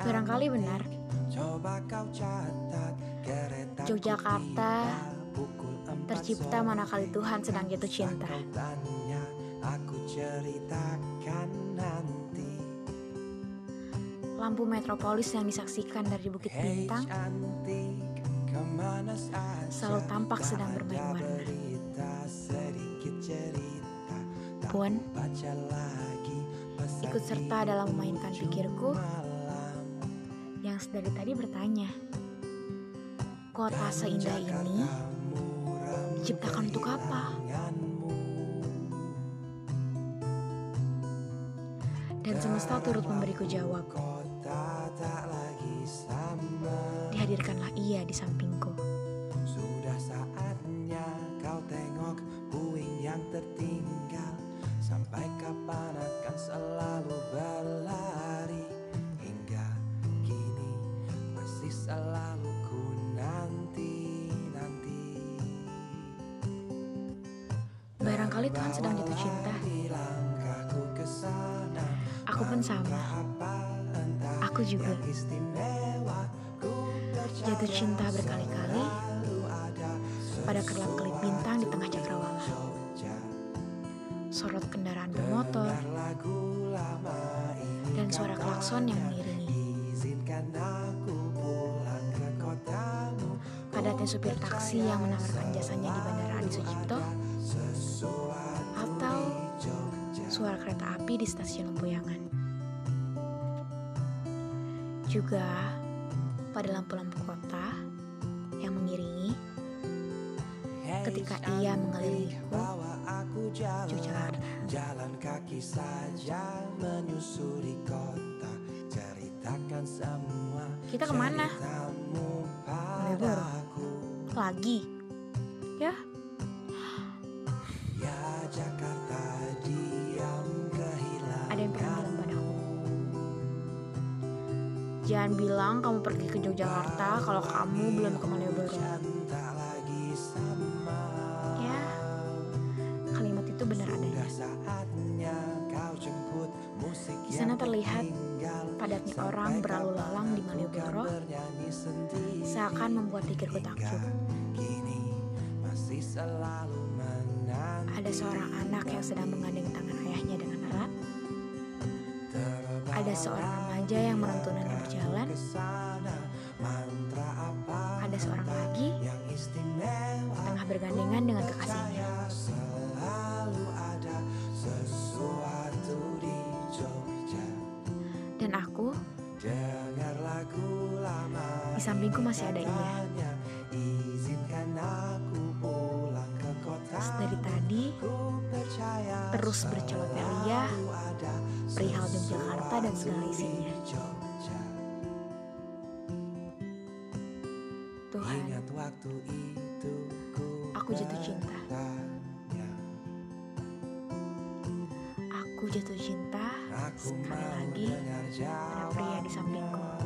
Barangkali benar. Yogyakarta tercipta manakala Tuhan sedang jatuh cinta. Lampu metropolis yang disaksikan dari Bukit Bintang selalu tampak sedang bermain warna. Pun ikut serta dalam memainkan pikirku yang sedari tadi bertanya, kota seindah ini diciptakan untuk apa? Dan semesta turut memberiku jawab. Dihadirkanlah ia di sampingku. Sudah saatnya kau tengok puing yang tertinggal Sampai kapan Barangkali Tuhan sedang jatuh cinta. Aku pun sama. Aku juga jatuh cinta berkali-kali pada kerlap-kelip bintang di tengah cakrawala. Sorot kendaraan bermotor dan suara klakson yang mengiringi. Padatnya supir taksi yang menawarkan jasanya di Bandara Adi Sucipto suara kereta api di stasiun Lempuyangan. Juga pada lampu-lampu kota yang mengiringi ketika ia mengelilingiku jalan. Jalan kaki saja menyusuri kota Ceritakan semua Kita ke mana? padaku Lagi? Ya, Ya Jakarta Jangan bilang kamu pergi ke Yogyakarta kalau kamu belum ke Malioboro. Ya, kalimat itu benar adanya. Di sana terlihat padatnya orang berlalu lalang di Malioboro seakan membuat pikirku takjub. Ada seorang anak yang sedang menggandeng tangan ayahnya dengan erat. Ada seorang remaja yang menuntunannya Ada seorang lagi yang istimewa tengah bergandengan dengan kekasihnya. Selalu ada sesuatu di Jogja Dan aku, Dengar lagu lama di sampingku masih ada ia. Hanya izinkan aku pulang ke kota Dari tadi, terus bercelot Elia ada perihal Yogyakarta dan segala isinya. Waktu itu ku aku jatuh cinta. Aku jatuh cinta Aku sekali lagi pada pria di sampingku.